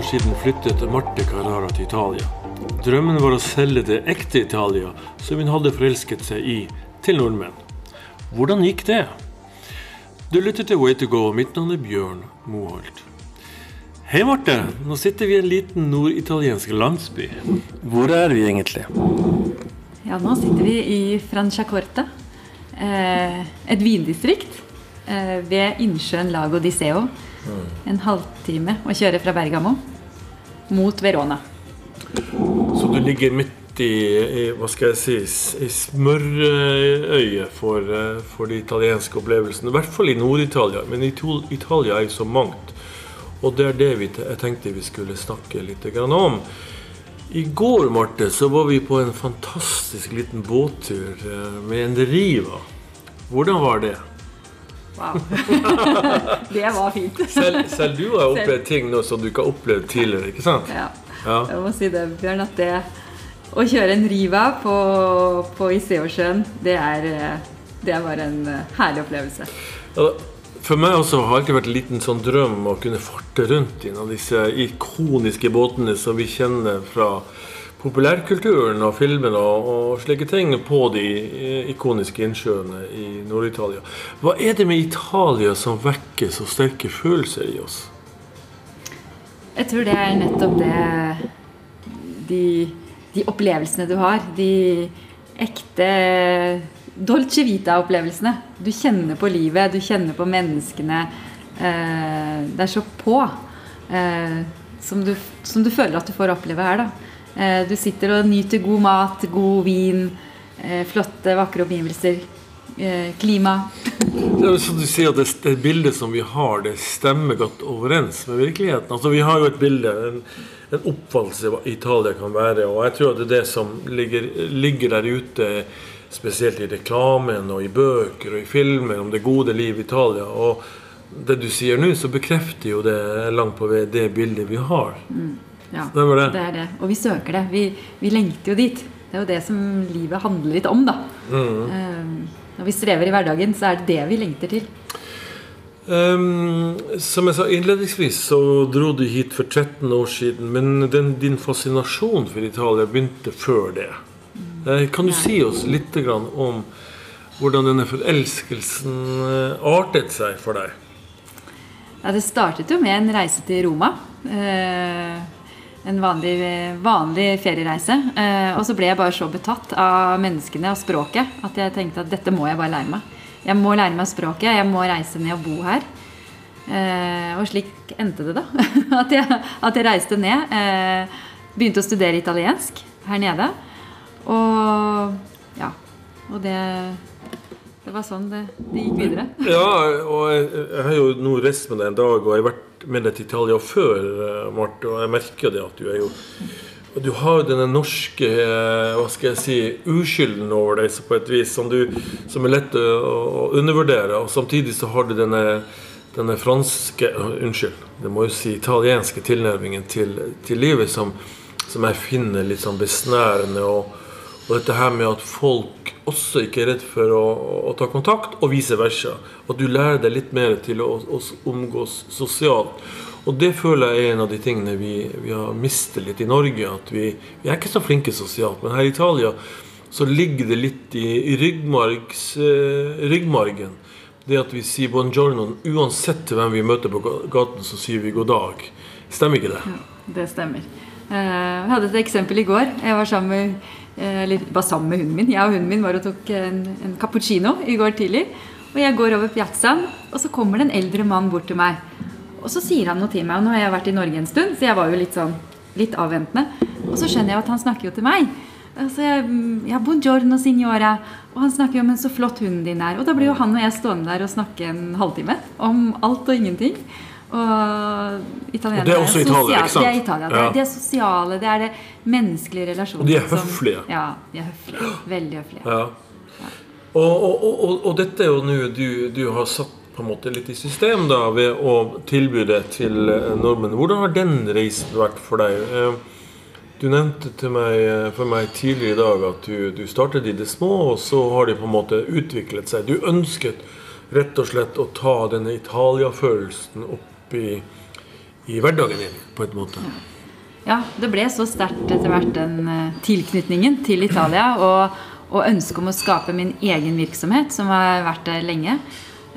13 år siden flyttet Marte Carrara til Italia. Drømmen var å selge det ekte Italia som hun hadde forelsket seg i, til nordmenn. Hvordan gikk det? Du lytter til Way to go. Mitt navn er Bjørn Moholt. Hei, Marte. Nå sitter vi i en liten norditaliensk landsby. Hvor er vi egentlig? Ja, nå sitter vi i Franciacorta, eh, et vindistrikt eh, ved innsjøen Lago di Seo. En halvtime å kjøre fra Bergamo mot Verona. Så du ligger midt i, i hva skal jeg si, i smørøyet for, eh, for de italienske opplevelsene. I hvert fall i Nord-Italia. Men Italia er jo så mangt. Og det er det vi, jeg tenkte vi skulle snakke litt om. I går Marte, så var vi på en fantastisk liten båttur eh, med en riva. Hvordan var det? Wow. det var fint. Selv, selv du har opplevd ting nå som du ikke har opplevd tidligere, ikke sant? Ja. Ja. Jeg må si det, Bjørn, at det å kjøre en Riva på, på Iseosjøen, det er, eh, det er bare en eh, herlig opplevelse. Ja, For meg også har det alltid vært en liten sånn drøm å kunne farte rundt i en av disse ikoniske båtene som vi kjenner fra populærkulturen og filmene og, og slike ting på de eh, ikoniske innsjøene i Nord-Italia. Hva er det med Italia som vekker så sterke følelser i oss? Jeg tror det er nettopp det De, de opplevelsene du har. De ekte Dolce Vita-opplevelsene. Du kjenner på livet, du kjenner på menneskene. Eh, det er så på. Eh, som, du, som du føler at du får oppleve her, da. Eh, du sitter og nyter god mat, god vin, eh, flotte, vakre omgivelser. Eh, klima. Det er som du sier det, det bildet som vi har, det stemmer godt overens med virkeligheten. Altså Vi har jo et bilde, en, en oppfattelse av hva Italia kan være. Og jeg tror at det er det som ligger, ligger der ute, spesielt i reklamen og i bøker og i filmer om det gode liv i Italia. Og det du sier nå, så bekrefter jo det langt på vei det bildet vi har. Ja, Stemmer det? det er det. Og vi søker det. Vi, vi lengter jo dit. Det er jo det som livet handler litt om, da. Eh, når vi strever i hverdagen, så er det det vi lengter til. Um, som jeg sa innledningsvis, så dro du hit for 13 år siden. Men den, din fascinasjon for Italia begynte før det. Eh, kan du si oss litt om hvordan denne forelskelsen eh, artet seg for deg? Ja, det startet jo med en reise til Roma. Eh, en vanlig, vanlig feriereise. Eh, og så ble jeg bare så betatt av menneskene og språket at jeg tenkte at dette må jeg bare lære meg. Jeg må lære meg språket, jeg må reise ned og bo her. Eh, og slik endte det, da. at, jeg, at jeg reiste ned. Eh, begynte å studere italiensk her nede. Og ja. Og det Det var sånn det, det gikk videre. Ja, og jeg, jeg har jo nå reist med deg en dag, og jeg har vært med deg til Italia før, eh, Marte, og jeg merker det at du er jo Du har jo denne norske eh, hva skal jeg si, uskylden over deg på et vis som, du, som er lett å, å undervurdere. Og samtidig så har du denne, denne franske øh, Unnskyld, det må jo si italienske tilnærmingen til, til livet som, som jeg finner litt sånn besnærende. og og dette her med at folk også ikke er redd for å, å ta kontakt, og vice versa. At du lærer deg litt mer til å, å omgås sosialt. Og det føler jeg er en av de tingene vi, vi har mistet litt i Norge. At vi, vi er ikke så flinke sosialt. Men her i Italia så ligger det litt i, i eh, ryggmargen. Det at vi sier buongiorno uansett hvem vi møter på gaten, så sier vi god dag. Stemmer ikke det? Det stemmer. Eh, Jeg hadde et eksempel i går. Jeg var sammen med, eller var sammen med hunden min. Jeg og hunden min var og tok en, en cappuccino i går tidlig. Og jeg går over piazzaen, og så kommer det en eldre mann bort til meg. Og så sier han noe til meg. Og nå har jeg vært i Norge en stund, så jeg var jo litt sånn litt avventende. Og så skjønner jeg at han snakker jo til meg. Altså, ja, buongiorno, signora. Og han snakker jo om en så flott hunden din er. Og da blir jo han og jeg stående der og snakke en halvtime om alt og ingenting. Og italienere Og det er også sosiale- ikke sant? Det er Italia. Det er det sosiale, det er det menneskelige relasjoner. Og de er som- høflige. Ja, de er høflige. Veldig høflige. Ja. Og, og, og, og dette er jo nå du, du har satt på en måte litt i system da ved å tilby det til eh, nordmenn. Hvordan har den reisen vært for deg? Eh, Du nevnte til meg, eh, for meg tidligere i dag at du, du startet i det små, og så har de på en måte utviklet seg. Du ønsket rett og slett å ta denne Italia-følelsen opp i, i hverdagen din, på en måte. Ja, det ble så sterkt etter hvert den eh, tilknytningen til Italia og, og ønsket om å skape min egen virksomhet, som har vært der lenge.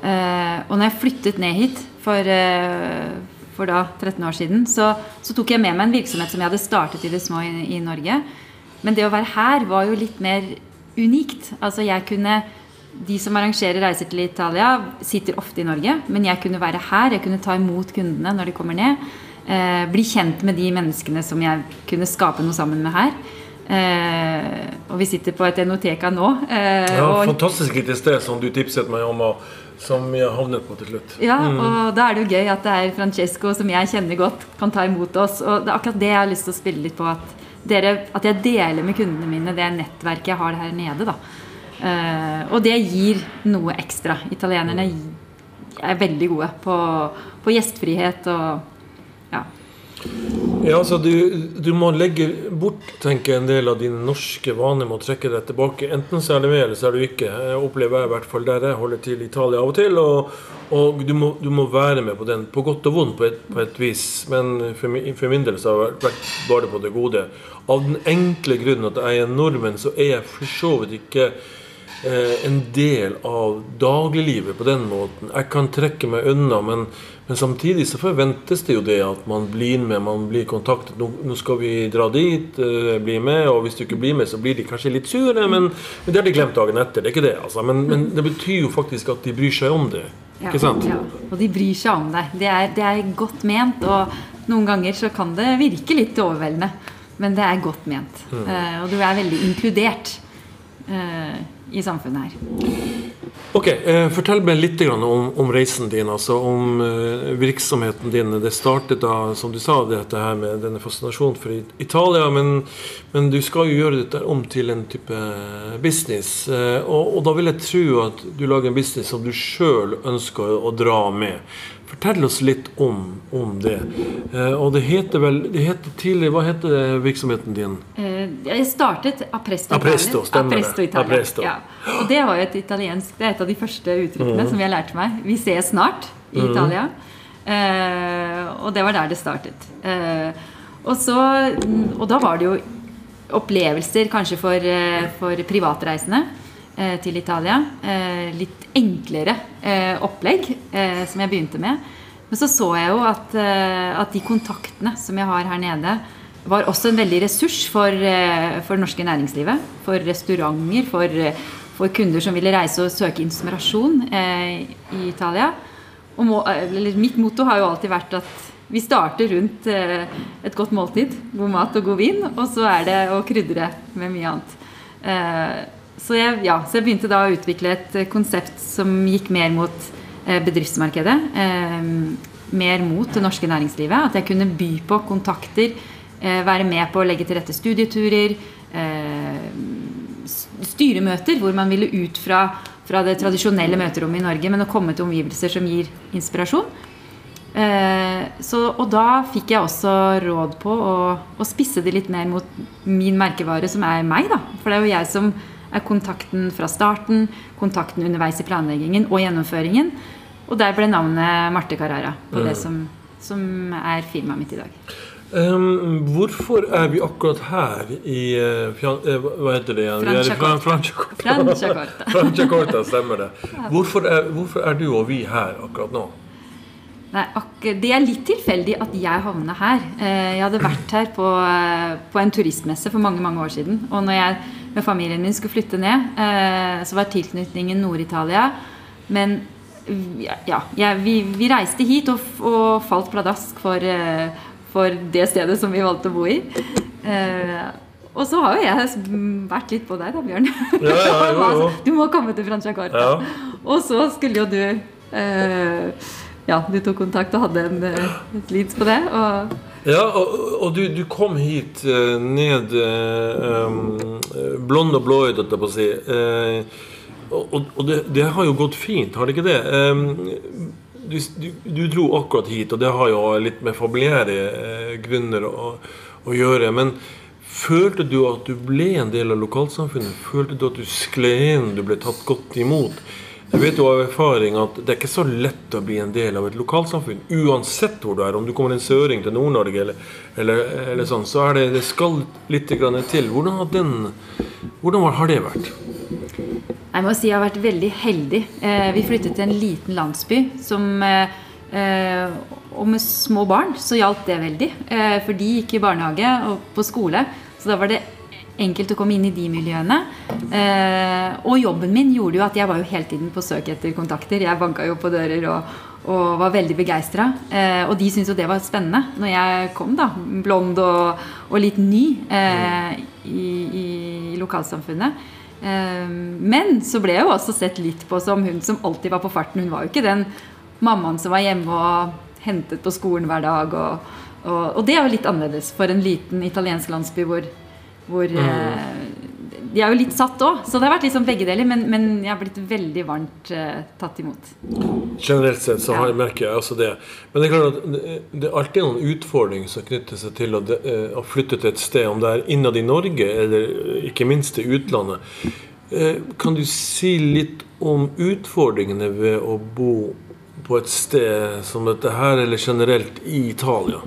Eh, og når jeg flyttet ned hit for, eh, for da 13 år siden, så, så, tok jeg med meg en virksomhet som jeg hadde startet i det små i, i Norge. Men det å være her var jo litt mer unikt. Altså jeg kunne de som arrangerer reiser til Italia, sitter ofte i Norge. Men jeg kunne være her, jeg kunne ta imot kundene når de kommer ned. Eh, bli kjent med de menneskene som jeg kunne skape noe sammen med her. Eh, og vi sitter på et Enoteka nå. Eh, ja, og, fantastisk lite sted som du tipset meg om, og som jeg havnet på til slutt. Ja, mm. og da er det jo gøy at det er Francesco, som jeg kjenner godt, kan ta imot oss. Og det er akkurat det jeg har lyst til å spille litt på. At, dere, at jeg deler med kundene mine det nettverket jeg har her nede. da. Uh, og det gir noe ekstra. Italienerne er veldig gode på, på gjestfrihet og ja. Ja, altså du, du, må legge bort tenker en del av dine norske vaner med å trekke deg tilbake. Enten så er det med, eller så er du ikke. Jeg opplever jeg i hvert fall der jeg holder til i Italia av og til. Og, og du, må, du, må, være med på den, på godt og vondt på et, på et vis. Men for, for, min del så har det vært bare på det gode. Av den enkle grunnen at jeg er nordmenn, så er jeg for så vidt ikke eh, en del av dagliglivet på den måten. Jeg kan trekke meg unna, men men samtidig så forventes det jo det at man blir med, man blir kontaktet. Nå, nå skal vi dra dit, uh, bli med. Og hvis du ikke blir med, så blir de kanskje litt sure, men, men det har de glemt dagen etter. Det er ikke det, altså. Men, men, det betyr jo faktisk at de bryr seg om det. Ja, ikke sant? Ja, og de bryr seg om deg. Det er, det er godt ment. Og noen ganger så kan det virke litt overveldende, men det er godt ment. Mm. Uh, og du er veldig inkludert uh, i samfunnet her. Ok, eh, Fortell meg litt om, reisen din, altså om eh, virksomheten din. Det startet da, som du sa, dette her med denne fascinasjonen for Italia. Men, men, du skal jo gjøre dette om til en type business. Eh, og, og, da vil jeg tro at du lager en business som du sjøl ønsker å dra med. Fortell oss litt om, om det. Eh, og det heter vel det heter tidlig, Hva heter virksomheten din? Eh, jeg startet Apresto, Apresto, Apresto Italia. Apresto. Ja. Og det var jo et italiensk Det er et av de første uttrykkene mm. som jeg lærte meg. Vi ses snart i mm. Italia. Eh, og det var der det startet. Eh, og, så, og da var det jo opplevelser kanskje for, eh, for privatreisende. Eh, til Italia. Eh, litt enklere eh, opplegg som jeg begynte med. Men så så jeg jo at, at, de kontaktene som jeg har her nede, var også en veldig ressurs for, for det norske næringslivet. For restauranter, for, for, kunder som ville reise og søke inspirasjon i Italia. Og må, mitt motto har jo alltid vært at vi starter rundt et godt måltid. God mat og god vin. Og så er det å krydre med mye annet. Så jeg, ja, så jeg, begynte da å utvikle et eh, konsept som gikk mer mot eh, bedriftsmarkedet. Eh, mer mot det norske næringslivet. At jeg kunne by på kontakter, være med på å legge til rette studieturer. Styremøter hvor man ville ut fra, fra, det tradisjonelle møterommet i Norge, men å komme til omgivelser som gir inspirasjon. Så, og da fikk jeg også råd på å, å spisse det litt mer mot min merkevare, som er meg. da, For det er jo jeg som er kontakten fra starten, kontakten underveis i planleggingen og gjennomføringen. Og der ble navnet Marte Carrara på mm. det som, som, er firmaet mitt i dag. Um, hvorfor er vi akkurat her i uh, Hva heter det igjen? Franciacorta. Franciacorta. Stemmer det. Hvorfor er, hvorfor er du og vi her akkurat nå? Nei, Det er litt tilfeldig at jeg havna her. Eh, jeg hadde vært her på, eh, på, en turistmesse for mange mange år siden. Og når jeg med familien min skulle flytte ned, eh, så var tilknytningen Nord-Italia. Men ja, ja vi, vi, reiste hit og, og falt pladask for, for, det stedet som vi valgte å bo i. Og så har jo jeg vært litt på deg da, Bjørn. Ja, ja, jo, jo. Du må komme til Franciacorta. Og så skulle jo du eh, ja, du tok kontakt og hadde en, eh, et leads på det. Og ja, og, og du, du, kom hit uh, ned um, blond og blåøyd, holdt jeg på å si. Uh, og, og det, det, har jo gått fint, har det ikke det? Um, du, du, du, dro akkurat hit, og det har jo litt med familiære uh, grunner å, å, gjøre. Men følte du at du ble en del av lokalsamfunnet? Følte du at du skled inn, du ble tatt godt imot? Jeg vet jo av erfaring at det er ikke så lett å bli en del av et lokalsamfunn. Uansett hvor du er, om du kommer en søring til Nord-Norge eller, eller, eller, sånn, så er det, det skal litt til. Hvordan har, den, hvordan har det vært? Jeg må si jeg har vært veldig heldig. Eh, vi flyttet til en liten landsby som eh, Og med små barn så hjalp det veldig. Eh, for de gikk i barnehage og på skole. Så da var det enkelt å komme inn i de miljøene. Eh, og jobben min gjorde jo at jeg var jo hele tiden på søk etter kontakter. Jeg banka jo på dører og, og var veldig begeistra. Eh, og de syntes jo det var spennende når jeg kom, da, blond og, og litt ny eh, i, i, lokalsamfunnet. Eh, men så ble jeg jo også sett litt på som hun som alltid var på farten. Hun var jo ikke den mammaen som var hjemme og hentet på skolen hver dag. og og, det er jo litt annerledes for en liten italiensk landsby hvor hvor mm. Eh, de er jo litt satt òg, så det har vært liksom begge deler. Men, men jeg har blitt veldig varmt uh, tatt imot. Generelt sett så har, jeg, merker jeg også det. Men det er klart at det, er alltid noen utfordringer som knytter seg til å, de, uh, å, flytte til et sted, om det er innad i Norge eller ikke minst til utlandet. Kan du si litt om utfordringene ved å bo på et sted som dette her, eller generelt i Italia?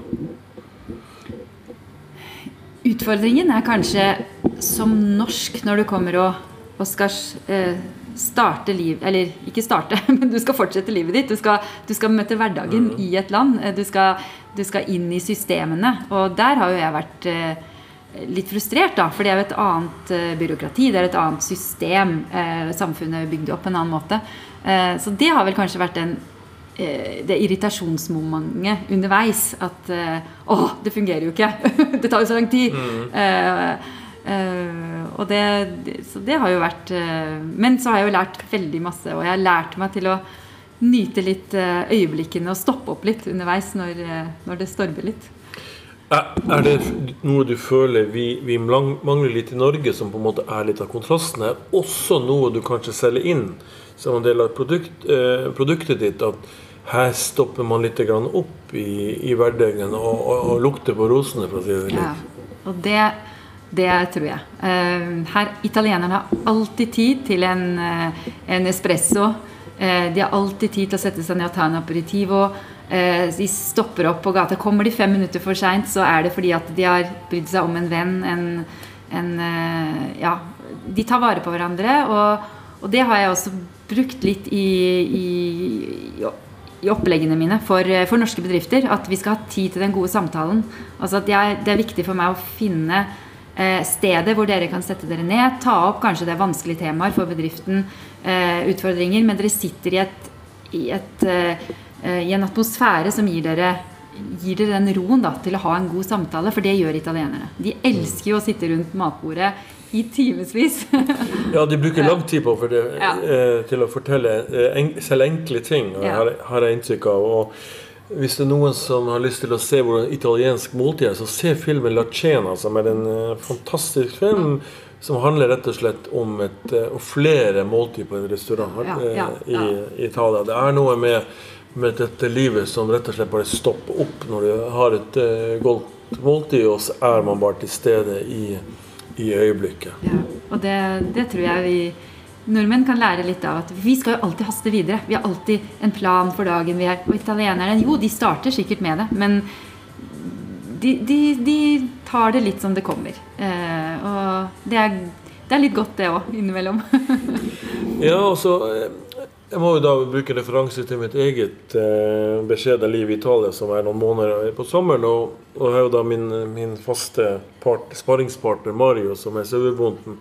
Utfordringen er kanskje som norsk når du kommer og, og skal eh, starte liv Eller ikke starte, men du skal fortsette livet ditt. Du skal, du skal møte hverdagen mm. i et land. Eh, du skal, du skal, inn i systemene. Og der har jo jeg vært eh, litt frustrert, da. For det er jo et annet eh, byråkrati. Det er et annet system. Samfunnet er bygd opp på en annen måte. Så det har vel kanskje vært en Eh, det irritasjonsmomentet underveis. At eh, Å, det fungerer jo ikke! det tar jo så lang tid! Mm. Uh, uh, og det, så det har jo vært uh, Men så har jeg jo lært veldig masse, og jeg har lært meg til å nyte litt øyeblikkene og stoppe opp litt underveis når, når det stormer litt. Er det noe du føler vi, vi, mangler litt i Norge, som på en måte er litt av kontrasten? Er også noe du kanskje selger inn som en del av produkt, produktet ditt? at her stopper man litt opp i, i hverdagen og, og, og, lukter på rosene, for å si det litt. Ja, og det, det tror jeg. Uh, her, Italienerne har alltid tid til en, uh, en espresso. Uh, de har alltid tid til å sette seg ned og ta en aperitivo. de stopper opp på gata. Kommer de fem minutter for seint, så er det fordi at de har brydd seg om en venn. En, en, ja, de tar vare på hverandre. Og, og, det har jeg også brukt litt i, i, i i oppleggene mine for, eh, for, norske bedrifter. At vi skal ha tid til den gode samtalen. Altså at jeg, Det er viktig for meg å finne eh, stedet hvor dere kan sette dere ned. Ta opp kanskje det er vanskelige temaer for bedriften. Eh, utfordringer. Men dere sitter i, et, i, et, eh, eh i en atmosfære som gir dere gir dere den roen da, til å ha en god samtale, for det gjør italienere. De elsker jo å sitte rundt matbordet i timevis. ja, de bruker lang tid på det, ja. eh, til å fortelle eh, en, selv enkle ting, ja. har, har, jeg inntrykk av. Og hvis det er noen som har lyst til å se hvordan italiensk måltid er, så se filmen 'La Cena', som er en uh, fantastisk film. Som handler rett og slett om et, og flere måltid på en restaurant ja, i, i Italia. Det er noe med, med, dette livet som rett og slett bare stopper opp når du har et uh, godt måltid, og så er man bare til stede i i øyeblikket. Ja, og det, det, tror jeg vi nordmenn kan lære litt av. at Vi skal jo alltid haste videre. Vi har alltid en plan for dagen. vi er, Og italienerne jo, de starter sikkert med det, men de, de, de tar det litt som det kommer. Eh, og det er, det er, litt godt, det òg, innimellom. ja, altså jeg må jo da bruke referanse til mitt eget eh, beskjedne liv i Italia, som er noen måneder på sommeren. Og, og har jo da min, min faste part, sparringspartner Mario, som er sauebonden,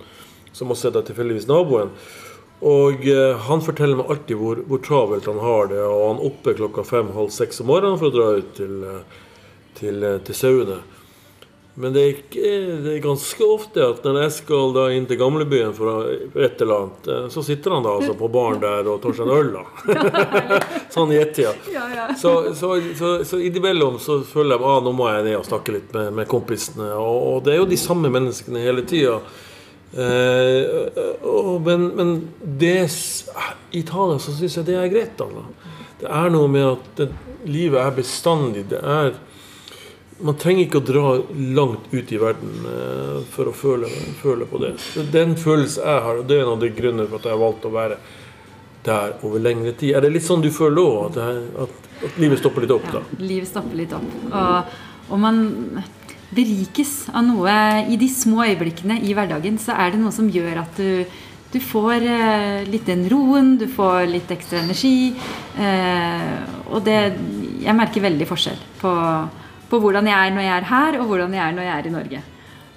som også er da tilfeldigvis naboen. Og eh, han forteller meg alltid hvor, hvor, travelt han har det. Og han er oppe klokka fem-halv seks om morgenen for å dra ut til, til, til, eh, til sauene. Men det er, ikke, det er, ganske ofte at når jeg skal da inn til gamlebyen for et eller annet, eh, så sitter han da altså på baren der og tar seg en øl, da. sånn i ett-tida. Ja, ja. Så, så, så, så innimellom så føler jeg at ah, nå må jeg ned og snakke litt med, med kompisene. Og, og, det er jo de samme menneskene hele tida. Eh, men, men det I Italia så syns jeg det er greit. da. Det er noe med at det, livet er bestandig. Det er man trenger ikke å dra langt ut i verden eh, for å føle, føle, på det. Den følelsen jeg har, og det er en av de grunnene for at jeg har valgt å være der over lengre tid. Er det litt sånn du føler òg? At, at, at livet stopper litt opp? da? Ja, livet stopper litt opp. Og, og man berikes av noe I de små øyeblikkene i hverdagen så er det noe som gjør at du, du får eh, litt den roen, du får litt ekstra energi. Eh, og det Jeg merker veldig forskjell på, på hvordan jeg er når jeg er her, og hvordan jeg er når jeg er i Norge.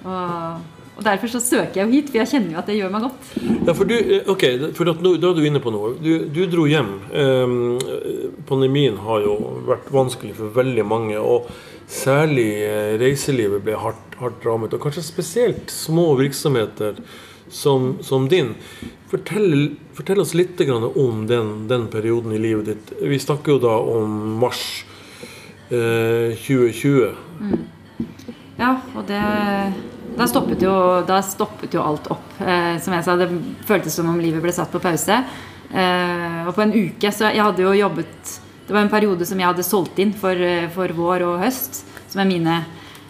Og, og derfor så søker jeg jo hit, for jeg kjenner jo at det gjør meg godt. Ja, for du, eh, ok, for at Da er du inne på noe. Du, du dro hjem. Eh, pandemien har jo vært vanskelig for veldig mange. og Særlig eh, reiselivet ble hardt, hardt rammet. Og kanskje spesielt små virksomheter som, som din. Fortell, fortell oss litt om den, den perioden i livet ditt. Vi snakker jo da om mars eh, 2020. Ja, og det da stoppet, jo, da stoppet jo alt opp. Eh, som jeg sa, det føltes som om livet ble satt på pause. Eh, og på en uke Så jeg hadde jo jobbet Det var en periode som jeg hadde solgt inn for, eh, for vår og høst, som er mine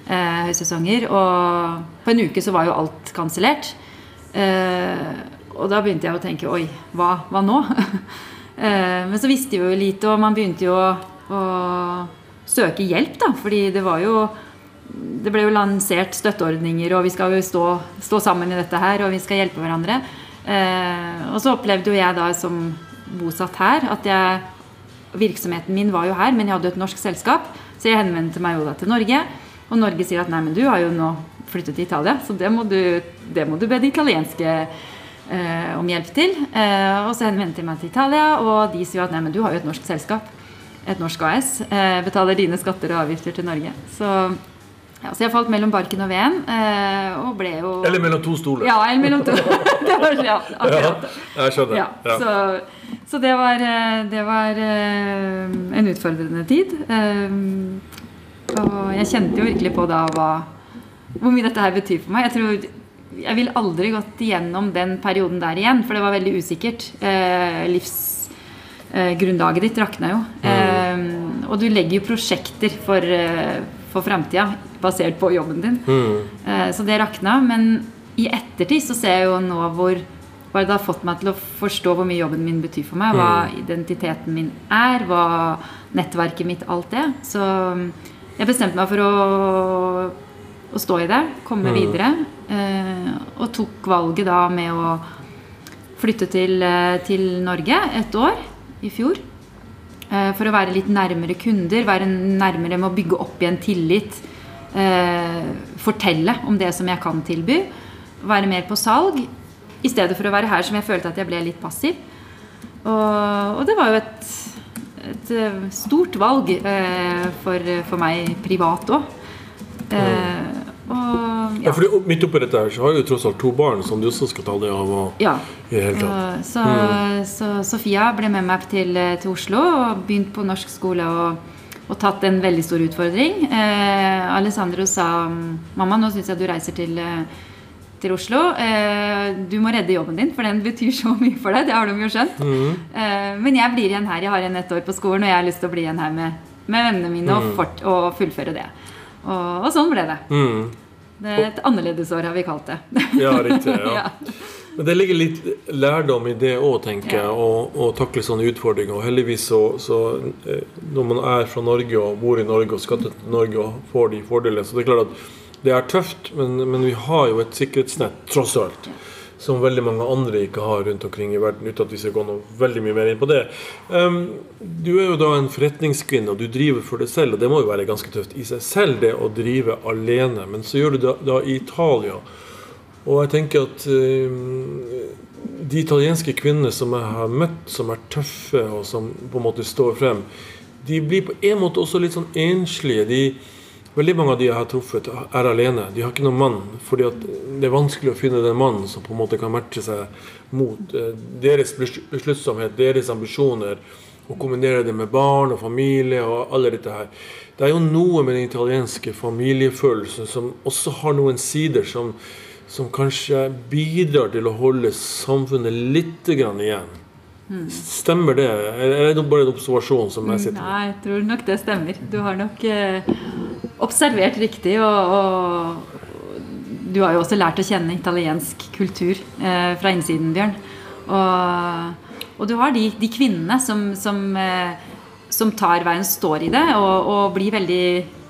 eh, høysesonger. Og på en uke så var jo alt kansellert. Eh, og da begynte jeg å tenke Oi, hva, hva nå? men så visste jeg jo lite, og man begynte jo å søke hjelp, da. Fordi det var jo det ble jo lansert støtteordninger, og vi skal jo stå, stå sammen i dette her, og vi skal hjelpe hverandre. Eh, og så opplevde jo jeg da som bosatt her at jeg Virksomheten min var jo her, men jeg hadde et norsk selskap, så jeg henvendte meg jo da til Norge. Og Norge sier at nei, men du har jo nå flyttet til Italia, så det må du, det må du be de italienske eh, om hjelp til. Eh, og så henvendte jeg meg til Italia, og de sier at nei, men du har jo et norsk selskap. Et norsk AS. Eh, betaler dine skatter og avgifter til Norge. Så ja, så jeg falt mellom barken og veden, eh, og ble jo Eller mellom to stoler. Ja, eller mellom to. det var, ja, akkurat. Ja, jeg skjønner. Ja. Så, så det var, eh, det var eh, en utfordrende tid. Eh, Og jeg kjente jo virkelig på da hva, hvor mye dette her betyr for meg. Jeg tror jeg ville aldri gått igjennom den perioden der igjen, for det var veldig usikkert. Eh, Livsgrunnlaget ditt rakna jo. Eh, og du legger jo prosjekter for, eh, for framtida basert på jobben din. Mm. Eh, Så det rakna. Men i ettertid så ser jeg jo nå hvor hva det har fått meg til å forstå hvor mye jobben min betyr for meg. Hva identiteten min er, hva nettverket mitt, alt det. Så mm, jeg bestemte meg for å, å stå i det, komme videre. Eh, og tok valget da med å flytte til, eh, til Norge et år i fjor. Eh, For å være litt nærmere kunder, være nærmere med å bygge opp igjen tillit. Eh, fortelle om det som jeg kan tilby. Være mer på salg. I stedet for å være her som jeg følte at jeg ble litt passiv. Og, og det var jo et, et eh, stort valg for, for meg privat òg. Eh, og Ja, fordi Midt oppi dette her så har du tross alt to barn som du også skal ta deg av. Og, ja. hele tatt. Og Så, så Sofia ble med meg til, til Oslo og begynt på norsk skole og, og tatt en veldig stor utfordring. Eh, Alessandro sa mamma, nå syns jeg du reiser til, eh, til Oslo. Eh, du må redde jobben din, for den betyr så mye for deg. Det har de jo skjønt. Eh, men jeg blir igjen her. Jeg har igjen ett år på skolen, og jeg har lyst til å bli igjen her med, med vennene mine og, fort, og fullføre det. Og, og sånn ble det. Mm. det er et annerledesår, har vi kalt det. Ja, riktig. ja. Ja. Men det ligger litt lærdom i det òg, tenker jeg, å takle sånne utfordringer. Og heldigvis så, så eh, Når man er fra Norge og bor i Norge og skatter til Norge og får de fordelene, så det er klart at det er tøft, men, men vi har jo et sikkerhetsnett, tross alt. Som veldig mange andre ikke har rundt omkring i verden, uten at vi skal gå noe veldig mye mer inn på det. Um, du er jo da en forretningskvinne, og du driver for deg selv, og det må jo være ganske tøft i seg selv, det å drive alene. Men så gjør du det da i Italia. Og jeg tenker at um, de italienske kvinnene som jeg har møtt, som er tøffe og som på en måte står frem, de blir på en måte også litt sånn enslige. De, veldig mange av de jeg har truffet, er alene. De har ikke noen mann. fordi det er vanskelig å finne den mannen som på en måte kan matche seg mot eh, deres bes- besluttsomhet, deres ambisjoner. Og kombinere det med barn og familie og alle dette her. Det er jo noe med den italienske familiefølelsen som også har noen sider som, som kanskje bidrar til å holde samfunnet litt grann igjen. Stemmer det? Eller er det bare en observasjon som jeg sitter med? Nei, jeg tror nok det stemmer. Du har nok eh, observert riktig, og, og du har jo også lært å kjenne italiensk kultur eh, fra innsiden, Bjørn. Og, og du har de, de kvinnene som, som, eh, som tar veien, står i det, og, og blir veldig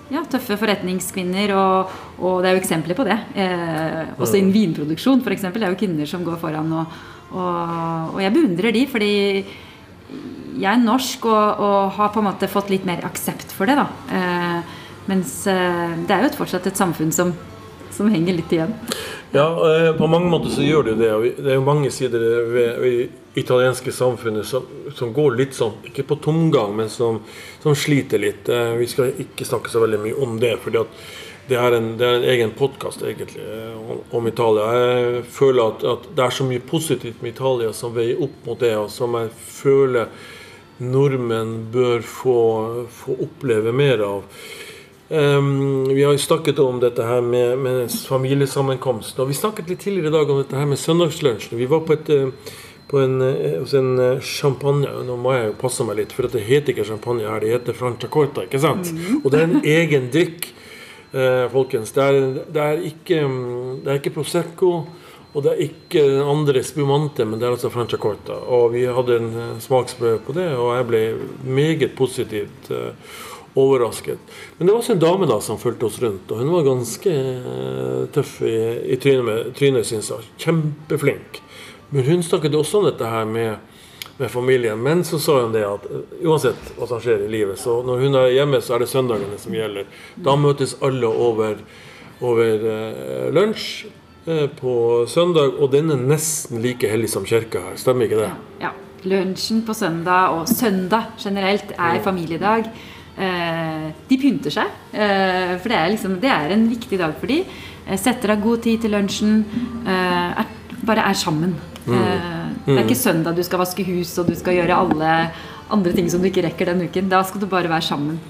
ja, tøffe forretningskvinner. Og, og, det er jo eksempler på det. Eh, også innen vinproduksjon, f.eks. Det er jo kvinner som går foran. Og, og, og jeg beundrer de, fordi jeg er norsk og, har på en måte fått litt mer aksept for det. da. Eh, mens eh, det er jo fortsatt et samfunn som, som henger litt igjen. Ja, eh, på mange måter så gjør det jo det. Det er jo mange sider ved, det italienske samfunnet som, som, går litt sånn, ikke på tomgang, men som, som sliter litt. Eh, vi skal ikke snakke så veldig mye om det. fordi at det er en, det er en egen podkast egentlig om Italia. Jeg føler at, at, det er så mye positivt med Italia som veier opp mot det, og som jeg føler nordmenn bør få, få oppleve mer av. Um, vi har jo snakket om dette her med, med familiesammenkomsten. Og vi snakket litt tidligere i dag om dette her med søndagslunsjen. Vi var på, et, eh, på en, eh, hos en eh, champagne. Nå må jeg jo passe meg litt, for det heter ikke champagne her, det heter Franciacorta. ikke sant? Mm. Og det er en egen drikk, eh, folkens. Det er, det, er ikke, mm, det er ikke Prosecco. Og det er ikke andre spumante, men det er altså Franciacorta. Og vi hadde en smaksprøve på det, og jeg ble meget positivt uh, overrasket. Men det var også en dame da som fulgte oss rundt, og hun var ganske eh, tøff i, i trynet, trynet syns jeg. Kjempeflink. Men hun snakket også om dette her med, med, familien. Men så sa hun det at eh, uansett hva som skjer i livet, så når hun er hjemme, så er det søndagene som gjelder. Da møtes alle over, over eh, lunsj på søndag, og den er nesten like hellig som kirka her. Stemmer ikke det? Ja. ja. Lunsjen på søndag, og søndag generelt, er familiedag. Eh, de pynter seg. Eh, for det er, liksom, det er en viktig dag for de. Eh, setter av god tid til lunsjen. Er, bare er sammen. Mm. Det er ikke mm. søndag du skal vaske hus og du skal gjøre alle andre ting som du ikke rekker den uken. Da skal du bare være sammen.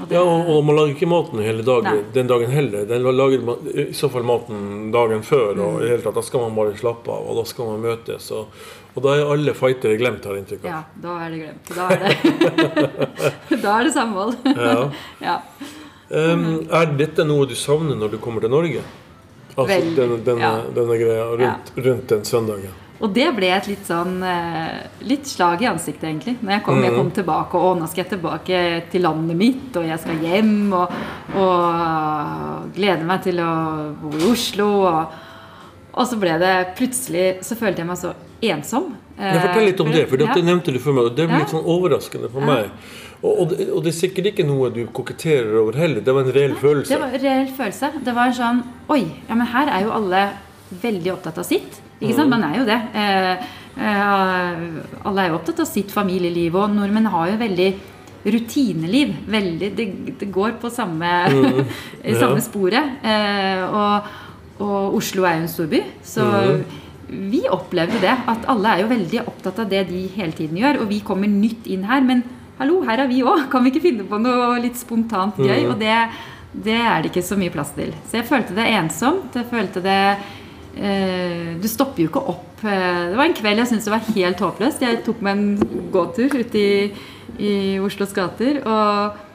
Og ja, og, og, man lager ikke maten hele dagen, den dagen heller. Den lager man, i så fall maten dagen før. Og mm. i hele tatt, Da skal man bare slappe av, og da skal man møtes. Og, og da er alle fightere glemt, har jeg inntrykk av. Ja, da er det glemt. Da er det, da er det samhold. ja. ja. Um, er dette noe du savner når du kommer til Norge? Altså Vel, denne, denne, ja. denne, greia rundt, rundt, den søndagen? Og det ble et litt sånn eh, Litt slag i ansiktet, egentlig. Når jeg kom, jeg kom mm. tilbake, og nå skal jeg tilbake til landet mitt, og jeg skal hjem, og, og gleder meg til å bo i Oslo. Og, og så ble det plutselig Så følte jeg meg så ensom. Jeg fortell litt om det, for det ja. nevnte du for meg. og Det ble litt sånn overraskende for meg. Og, og, det, og, det, er sikkert ikke noe du koketterer over heller. Det var en reell følelse. Det var en reell følelse. Det var en sånn Oi, ja, men her er jo alle veldig opptatt av sitt. Ikke sant? Mm. Man er jo det. Eh, eh, alle er jo opptatt av sitt familieliv, og nordmenn har jo veldig rutineliv. Veldig, det, det går på samme, mm. ja. samme sporet. Eh, og, og, Oslo er jo en storby, så mm vi opplevde det. At alle er jo veldig opptatt av det de hele tiden gjør. Og vi kommer nytt inn her. Men hallo, her er vi òg. Kan vi ikke finne på noe litt spontant gøy? Mm. Og det, det, er det ikke så mye plass til. Så jeg følte det ensomt. Jeg følte det Du stopper jo ikke opp. Eh, det var en kveld jeg syntes det var helt håpløst. Jeg tok meg en gåtur ute i, i Oslos gater. og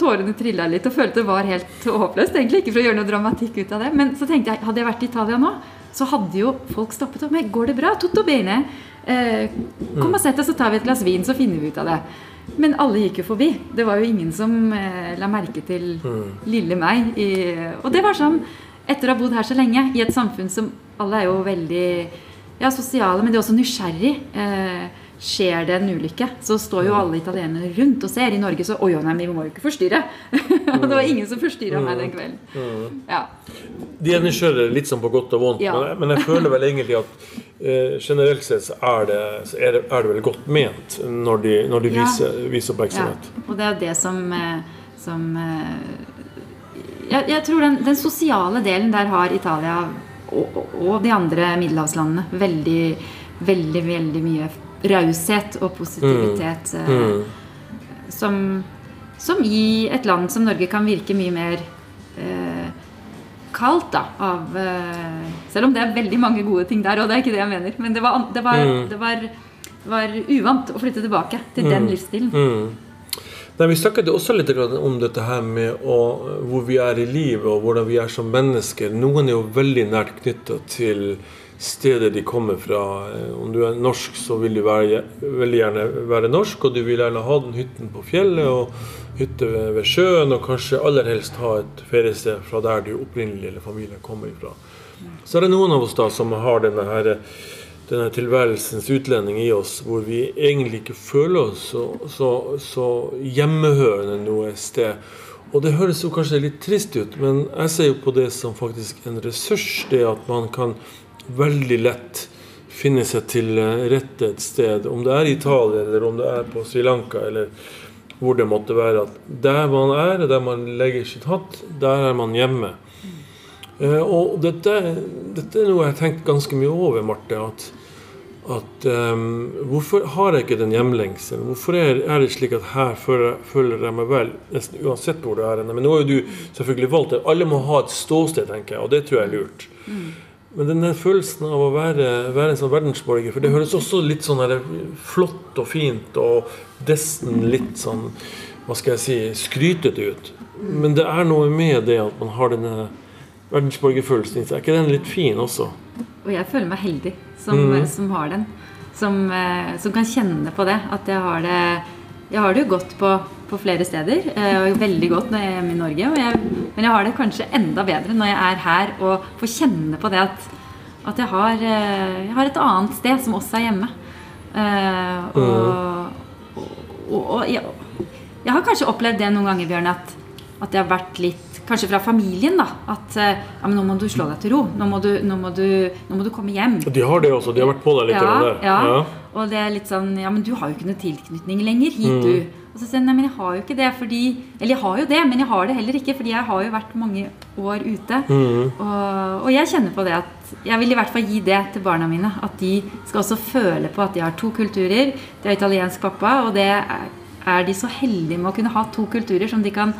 tårene trilla litt og følte det var helt håpløst. Egentlig ikke for å gjøre noe dramatikk ut av det. Men så tenkte jeg, hadde jeg vært i Italia nå, så hadde jo folk stoppet opp meg, 'Går det bra? Tutto bene?' Eh, 'Kom og sett deg, så tar vi et glass vin, så finner vi ut av det'. Men alle gikk jo forbi. Det var jo ingen som eh, la merke til mm. lille meg. I, og det var sånn Etter å ha bodd her så lenge, i et samfunn som alle er jo veldig ja, sosiale, men de er også nysgjerrig. Eh, skjer det en ulykke, så står jo alle italienere rundt og ser. I Norge så Oi, nei, vi må jo ikke forstyrre. og det var ingen som forstyrra meg den kvelden. Ja. De er nysgjerrige litt sånn på godt og vondt, ja. men, men, jeg føler vel egentlig at eh, generelt sett så er det, er det, er det vel godt ment når de, når de viser, viser, oppmerksomhet. Ja. Og det er jo det som, eh, som eh, jeg, jeg, tror den, den, sosiale delen der har Italia og, og de andre middelhavslandene veldig, veldig, veldig mye raushet og positivitet mm. Mm. Som, som, i et land som Norge kan virke mye mer eh, kaldt, da. Av, eh, selv om det er veldig mange gode ting der, og det er ikke det jeg mener. Men det var, det var, mm. det var, var uvant å flytte tilbake til den mm. livsstilen. Nei, vi snakket også litt om dette her med å, hvor vi er i livet, og hvordan vi er som mennesker. Noen er jo veldig nært knytta til stedet de kommer fra. Eh, om du er norsk, så vil du være, veldig gjerne være norsk, og du vil gjerne ha den hytten på fjellet og hytte ved sjøen, og kanskje aller helst ha et feriested fra der du opprinnelig eller familien kommer ifra. Så er det noen av oss da som har denne, her, denne tilværelsens utlending i oss, hvor vi egentlig ikke føler oss så, så, så hjemmehørende noe sted. Og det høres jo kanskje litt trist ut, men jeg ser jo på det som faktisk en ressurs. Det at man kan veldig lett finne seg til rette et sted. Om det er i Italia, eller om det er på Sri Lanka, eller hvor det måtte være. At der man er, der man legger sitt hatt, der er man hjemme. Eh, og dette, dette, er noe jeg har tenkt ganske mye over, Marte. at at um, Hvorfor har jeg ikke den hjemlengselen? Hvorfor er, er, det slik at her føler, føler, jeg meg vel, nesten uansett hvor det er? Men nå har jo du selvfølgelig valgt det. Alle må ha et ståsted, tenker jeg, og det tror jeg er lurt. Mm. Men den følelsen av å være, være, en sånn verdensborger For det høres også litt sånn her, flott og fint og desten litt sånn Hva skal jeg si skrytete ut. Men det er noe med det at man har denne verdensborgerfølelsen. Er ikke den litt fin også? Og jeg føler meg heldig som, mm. som har den. Som, eh, som, kan kjenne på det. At jeg har det Jeg har det jo godt på, på flere steder. Eh, og veldig godt når jeg er hjemme i Norge. Jeg, men jeg har det kanskje enda bedre når jeg er her og får kjenne på det at, at jeg, har, eh, jeg, har, et annet sted som også er hjemme. Og, mm. og, og, og jeg, jeg, har kanskje opplevd det noen ganger, Bjørn, at, at jeg har vært litt kanskje fra familien, da. At eh, ja, men nå må du slå deg til ro. Nå må du, nå må du, nå må du komme hjem. De har det også. De har vært på deg litt? Ja, ja. ja. Og det er litt sånn Ja, men du har jo ikke noe tilknytning lenger hit, mm. du. Og så sier jeg nei, men jeg har jo ikke det fordi Eller jeg har jo det, men jeg har det heller ikke, fordi jeg har jo vært mange år ute. Mm. Og, og, jeg kjenner på det at jeg vil i hvert fall gi det til barna mine. At de skal også føle på at de har to kulturer. De har italiensk pappa, og det er, er de så heldige med å kunne ha to kulturer som de kan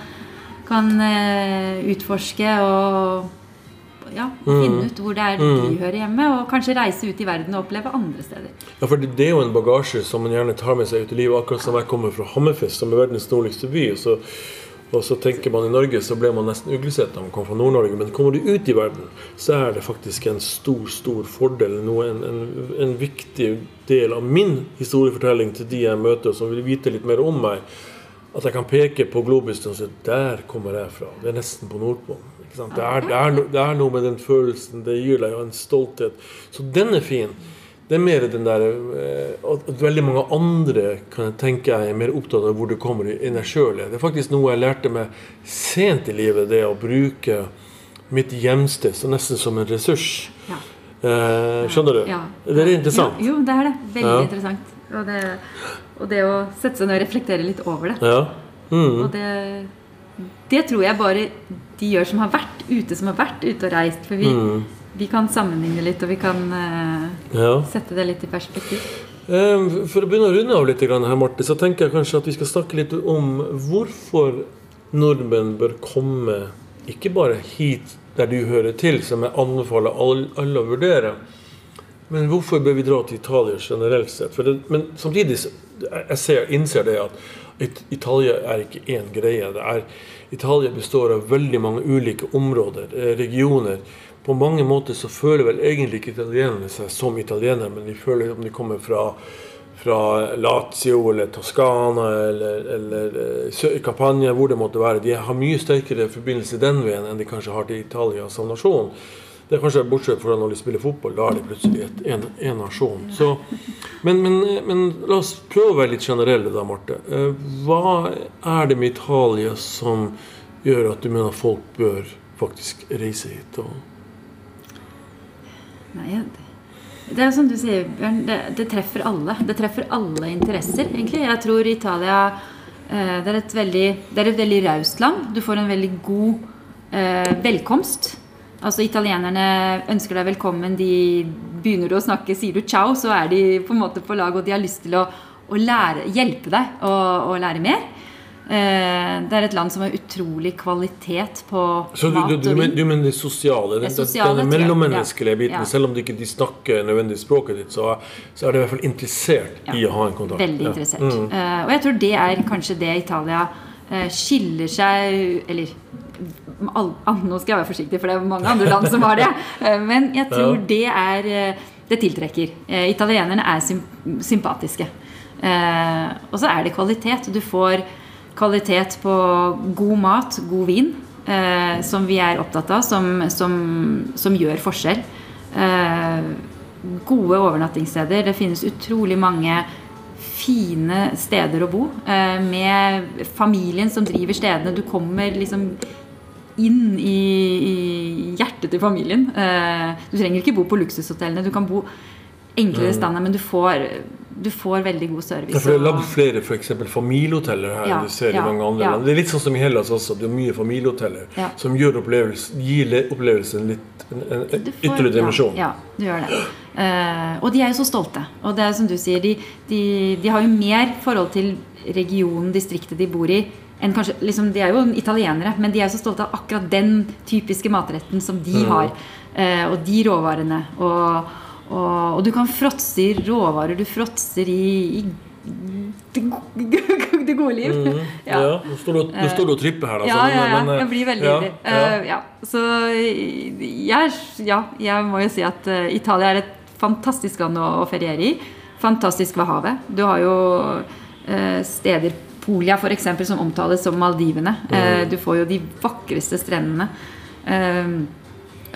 kan eh, utforske og ja, finne mm. ut hvor det er de mm. hører hjemme, og kanskje reise ut i verden og oppleve andre steder. Ja, for Det er jo en bagasje som man gjerne tar med seg ut i livet. Akkurat som jeg kommer fra Hammerfest, som er verdens nordligste by. Så, og så tenker man i Norge så ble man nesten uglesett da man kom fra Nord-Norge. Men kommer du ut i verden, så er det faktisk en stor, stor fordel. Noe, en, en, en viktig del av min historiefortelling til de jeg møter, som vil vite litt mer om meg at jeg kan peke på globusen og si 'der kommer jeg fra'. Det er nesten på Nordpolen. Det er, det, er no, det, er noe med den følelsen. Det gir deg en stolthet. Så den er fin. Det er mer den der eh, At veldig mange andre kan jeg tenke jeg er mer opptatt av hvor du kommer enn deg sjøl. Det er faktisk noe jeg lærte meg sent i livet, det å bruke mitt hjemsted så nesten som en ressurs. Ja. Eh, skjønner du? Ja. Det er interessant. Jo, jo det er det. Veldig ja. interessant. Og det, og det, å sette seg ned og reflektere litt over det. Ja. Mm. Og det, det, tror jeg bare de gjør som har vært ute, som har vært ute og reist. For vi, mm. vi kan sammenligne litt, og vi kan uh, ja. sette det litt i perspektiv. For å begynne å runde av litt, her, Marte, så tenker jeg kanskje at vi skal snakke litt om hvorfor nordmenn bør komme ikke bare hit der du hører til, som jeg anbefaler alle å vurdere, men hvorfor bør vi dra til Italia generelt sett? Det, men samtidig jeg ser, innser det at Italia er ikke én greie. Er, Italia består av veldig mange ulike områder, eh, regioner. På mange måter så føler vel egentlig ikke italienerne seg som italienere, men de føler om de kommer fra, fra Lazio eller Toskana eller, eller eh, Campania, hvor det måtte være. De har mye sterkere forbindelse den veien enn de kanskje har til Italia som nasjon. Det er kanskje bortsett fra når de spiller fotball. Da er de plutselig et, en, en nasjon. Så, men, men, men, la oss prøve å være litt generelle da, Marte. Eh, hva er det med Italia som gjør at du mener folk bør faktisk reise hit? Og... Nei, det er som du sier, Bjørn. Det, det, treffer alle. Det treffer alle interesser, egentlig. Jeg tror Italia eh, det er et veldig, det et veldig raust land. Du får en veldig god eh, velkomst. Altså Italienerne ønsker deg velkommen. De begynner å snakke, sier du ciao, så er de på en måte på lag, og de har lyst til å, å lære, hjelpe deg å lære mer. Eh, det er et land som har utrolig kvalitet på så mat du, du, og vin. Du mener det sosiale? Den, sosiale, den mellommenneskelige biten. Ja. Selv om de ikke de snakker nødvendig språket ditt, så, så, er de i hvert fall interessert ja. i å ha en kontakt. Veldig interessert. Mm. Uh, og jeg tror det er kanskje det Italia uh, skiller seg Eller Nå skal jeg være forsiktig, for det er mange andre land som har det. Eh, Men jeg tror det er eh, Det tiltrekker. Eh, Italienerne er sympatiske. Og så er det kvalitet. Du får kvalitet på god mat, god vin, som vi er opptatt av, som, som, som gjør forskjell. Gode overnattingssteder. Det finnes utrolig mange fine steder å bo. Med familien som driver stedene. Du kommer liksom inn i, i hjertet til familien. Eh, du trenger ikke bo på luksushotellene. Du kan bo enklere standard, men du får, du får veldig god service. Ja, for det er lagd flere for eksempel familiehoteller her Ja, du ser ja, i mange andre ja. land. Det er litt sånn som i Hellas også. Det er mye familiehoteller Ja. som gir opplevelsen litt en, en, en får- ytterligere dimensjon. Ja, ja, du gjør det. Uh, og de er jo så stolte. Og det er som du sier, de, de, de har jo mer forhold til regionen, distriktet de bor i, kanskje liksom, De er jo italienere, men de er jo så stolte av akkurat den typiske matretten som de har. Eh, og de råvarene. Og, og, og du kan fråtse i råvarer. Du fråtser i, i det, det gode liv. Ja. Nå står du, nå står du og tripper her, da. Ja, ja, ja. men, eh, Jeg blir veldig ja, ivrig. ja. Eh, ja. Så jeg, ja, jeg må jo si at uh, Italia er et fantastisk land å, feriere i. Fantastisk ved havet. Du har jo uh, steder for eksempel, som omtales som Maldivene. Eh, du får jo de vakreste strendene. Eh,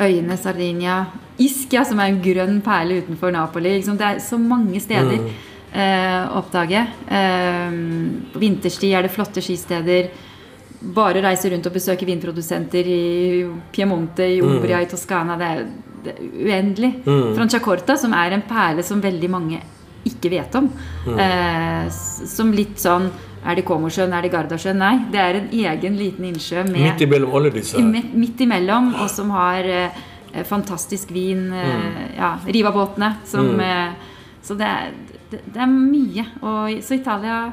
øyene Sardinia. Ischia, som er en grønn perle utenfor Napoli. Liksom, det er så mange steder eh, å oppdage. Eh, på vinterstid er det flotte skisteder. Bare reise rundt og besøke vinprodusenter i Piemonte, i Umbria, i Toskana. Det er, det er uendelig. Franciacorta, som er en perle som veldig mange ikke vet om. Eh, som litt sånn Er det Komosjøen? Er det Gardasjøen? Nei. Det er en egen liten innsjø med Midt imellom alle disse midt, midt imellom, og som har eh, eh, fantastisk vin. Eh, ja, Riva-båtene. mm. eh, Så det er, det, det er mye. Og så Italia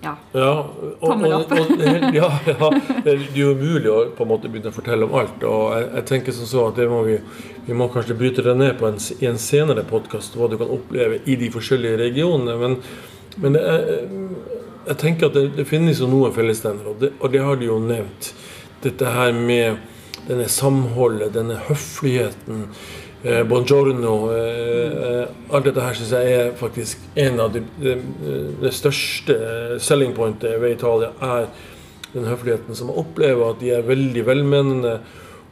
Ja. Ja, og, Tommel opp. og, ja, ja, det er jo umulig å på en måte begynne å fortelle om alt. Og jeg, jeg tenker som så at det må vi, vi må kanskje bryte det ned på en, i en senere podkast, hva du kan oppleve i de forskjellige regionene. Men, men det er, jeg tenker at det, det finnes jo noen fellesnevnere, og, og det har de jo nevnt. Dette her med denne samholdet, denne høfligheten. Eh, buongiorno. Eh, eh, alt dette her syns jeg er faktisk en av de, de, det største selling pointet ved Italia, er den høfligheten som jeg opplever at de er veldig velmenende.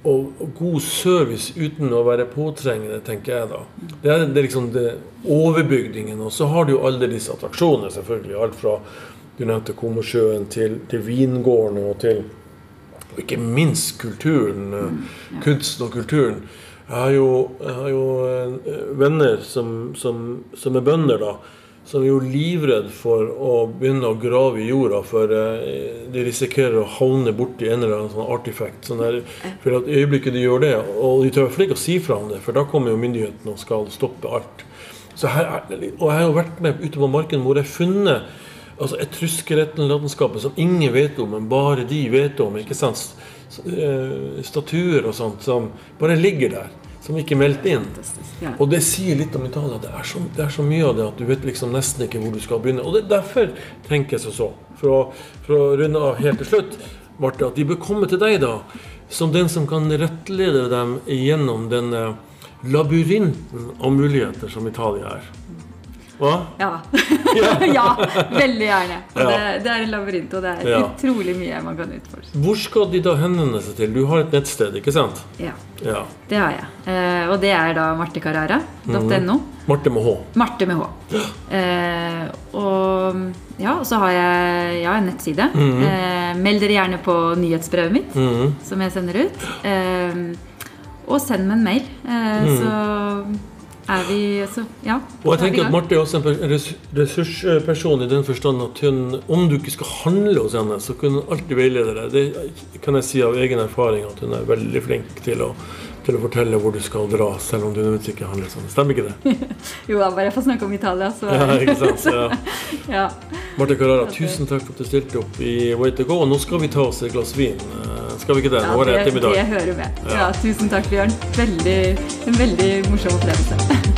Og god service uten å være påtrengende, tenker jeg da. Det er, det er liksom det overbygningen. Og så har du jo alle disse attraksjonene, selvfølgelig. Alt fra du nevnte Komosjøen til, til vingårdene og til og ikke minst kulturen. eh, Kunsten og kulturen. Jeg har jo, jeg har jo eh, venner som, som, som er bønder, da. Som er jo livredd for å begynne å grave i jorda, for eh, de risikerer å havne borti en eller annen sånn artifact. Sånn der, for at øyeblikket de gjør det, og de tør ikke å si fra om det, for da kommer jo myndighetene og skal stoppe alt. Så her, er- og jeg har jo vært med ute på marken hvor jeg har funnet altså etruskerlandskapet som ingen vet om, men bare de vet om. ikke sant? Eh, Statuer og sånt som bare ligger der, som ikke er meldt inn. Og det sier litt om Italia. Det er, så, det er så mye av det at du vet liksom nesten ikke hvor du skal begynne. Og det er derfor tenker jeg som så, for å, for å runde av helt til slutt, Marte, at de bør komme til deg da, som den som kan rettlede dem gjennom denne labyrinten av muligheter som Italia er. Hva? Ja. ja, veldig gjerne. Ja. det, det er en labyrint, og det er Ja. utrolig mye man kan utforske. Hvor skal de da henvende seg til? Du har et nettsted, ikke sant? Ja, Ja. det har jeg. Eh, og det er da martecarrara.no. Marte med H. Marte med H. Eh, og ja, så har jeg ja, en nettside. Eh, meld dere gjerne på nyhetsbrevet mitt, mm. som jeg sender ut. Eh, og send meg en mail, eh, så er vi så, Ja. Og jeg er tenker at. Marte er også en ressursperson i den forstand at hun, om du ikke skal handle hos henne, så kan hun alltid veilede deg. Det kan jeg si av egen erfaring at hun er veldig flink til å, til å fortelle hvor du skal dra, selv om du nødvendigvis ikke handler sånn. Stemmer ikke det? Jo bare jeg får snakke om Italia, så Ja, ikke sant? Ja. ja. Marte Carrara, tusen takk for at du stilte opp i Way to go. Og nå skal vi ta oss et glass vin. Eh, Skal vi ikke det? Nå er det det, det ettermiddag. hører med. Ja, tusen takk, Bjørn. Veldig, en veldig morsom opplevelse.